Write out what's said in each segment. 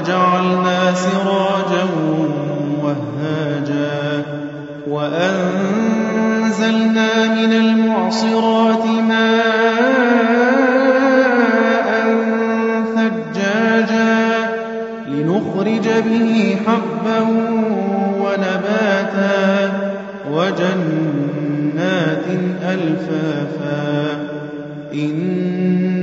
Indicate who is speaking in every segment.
Speaker 1: وجعلنا سراجا وهاجا وأنزلنا من المعصرات ماء ثجاجا لنخرج به حبا ونباتا وجنات ألفافا إن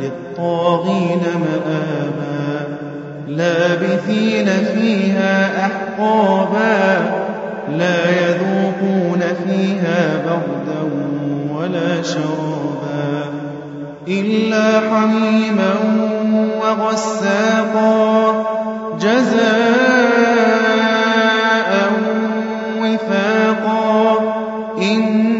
Speaker 1: للطاغين مآبا. لابثين فيها أحقابا. لا يذوقون فيها بردا ولا شرابا. إلا حميما وغساقا. جزاء وفاقا. إنهم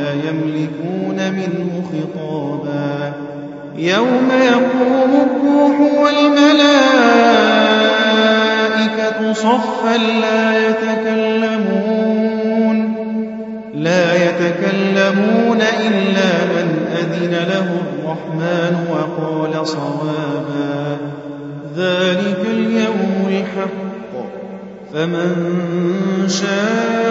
Speaker 1: يملكون منه خطابا. يوم يقوم الروح والملائكة صفا لا يتكلمون. لا يتكلمون إلا من أذن له الرحمن وقال صوابا. ذلك اليوم الحق. فمن شاء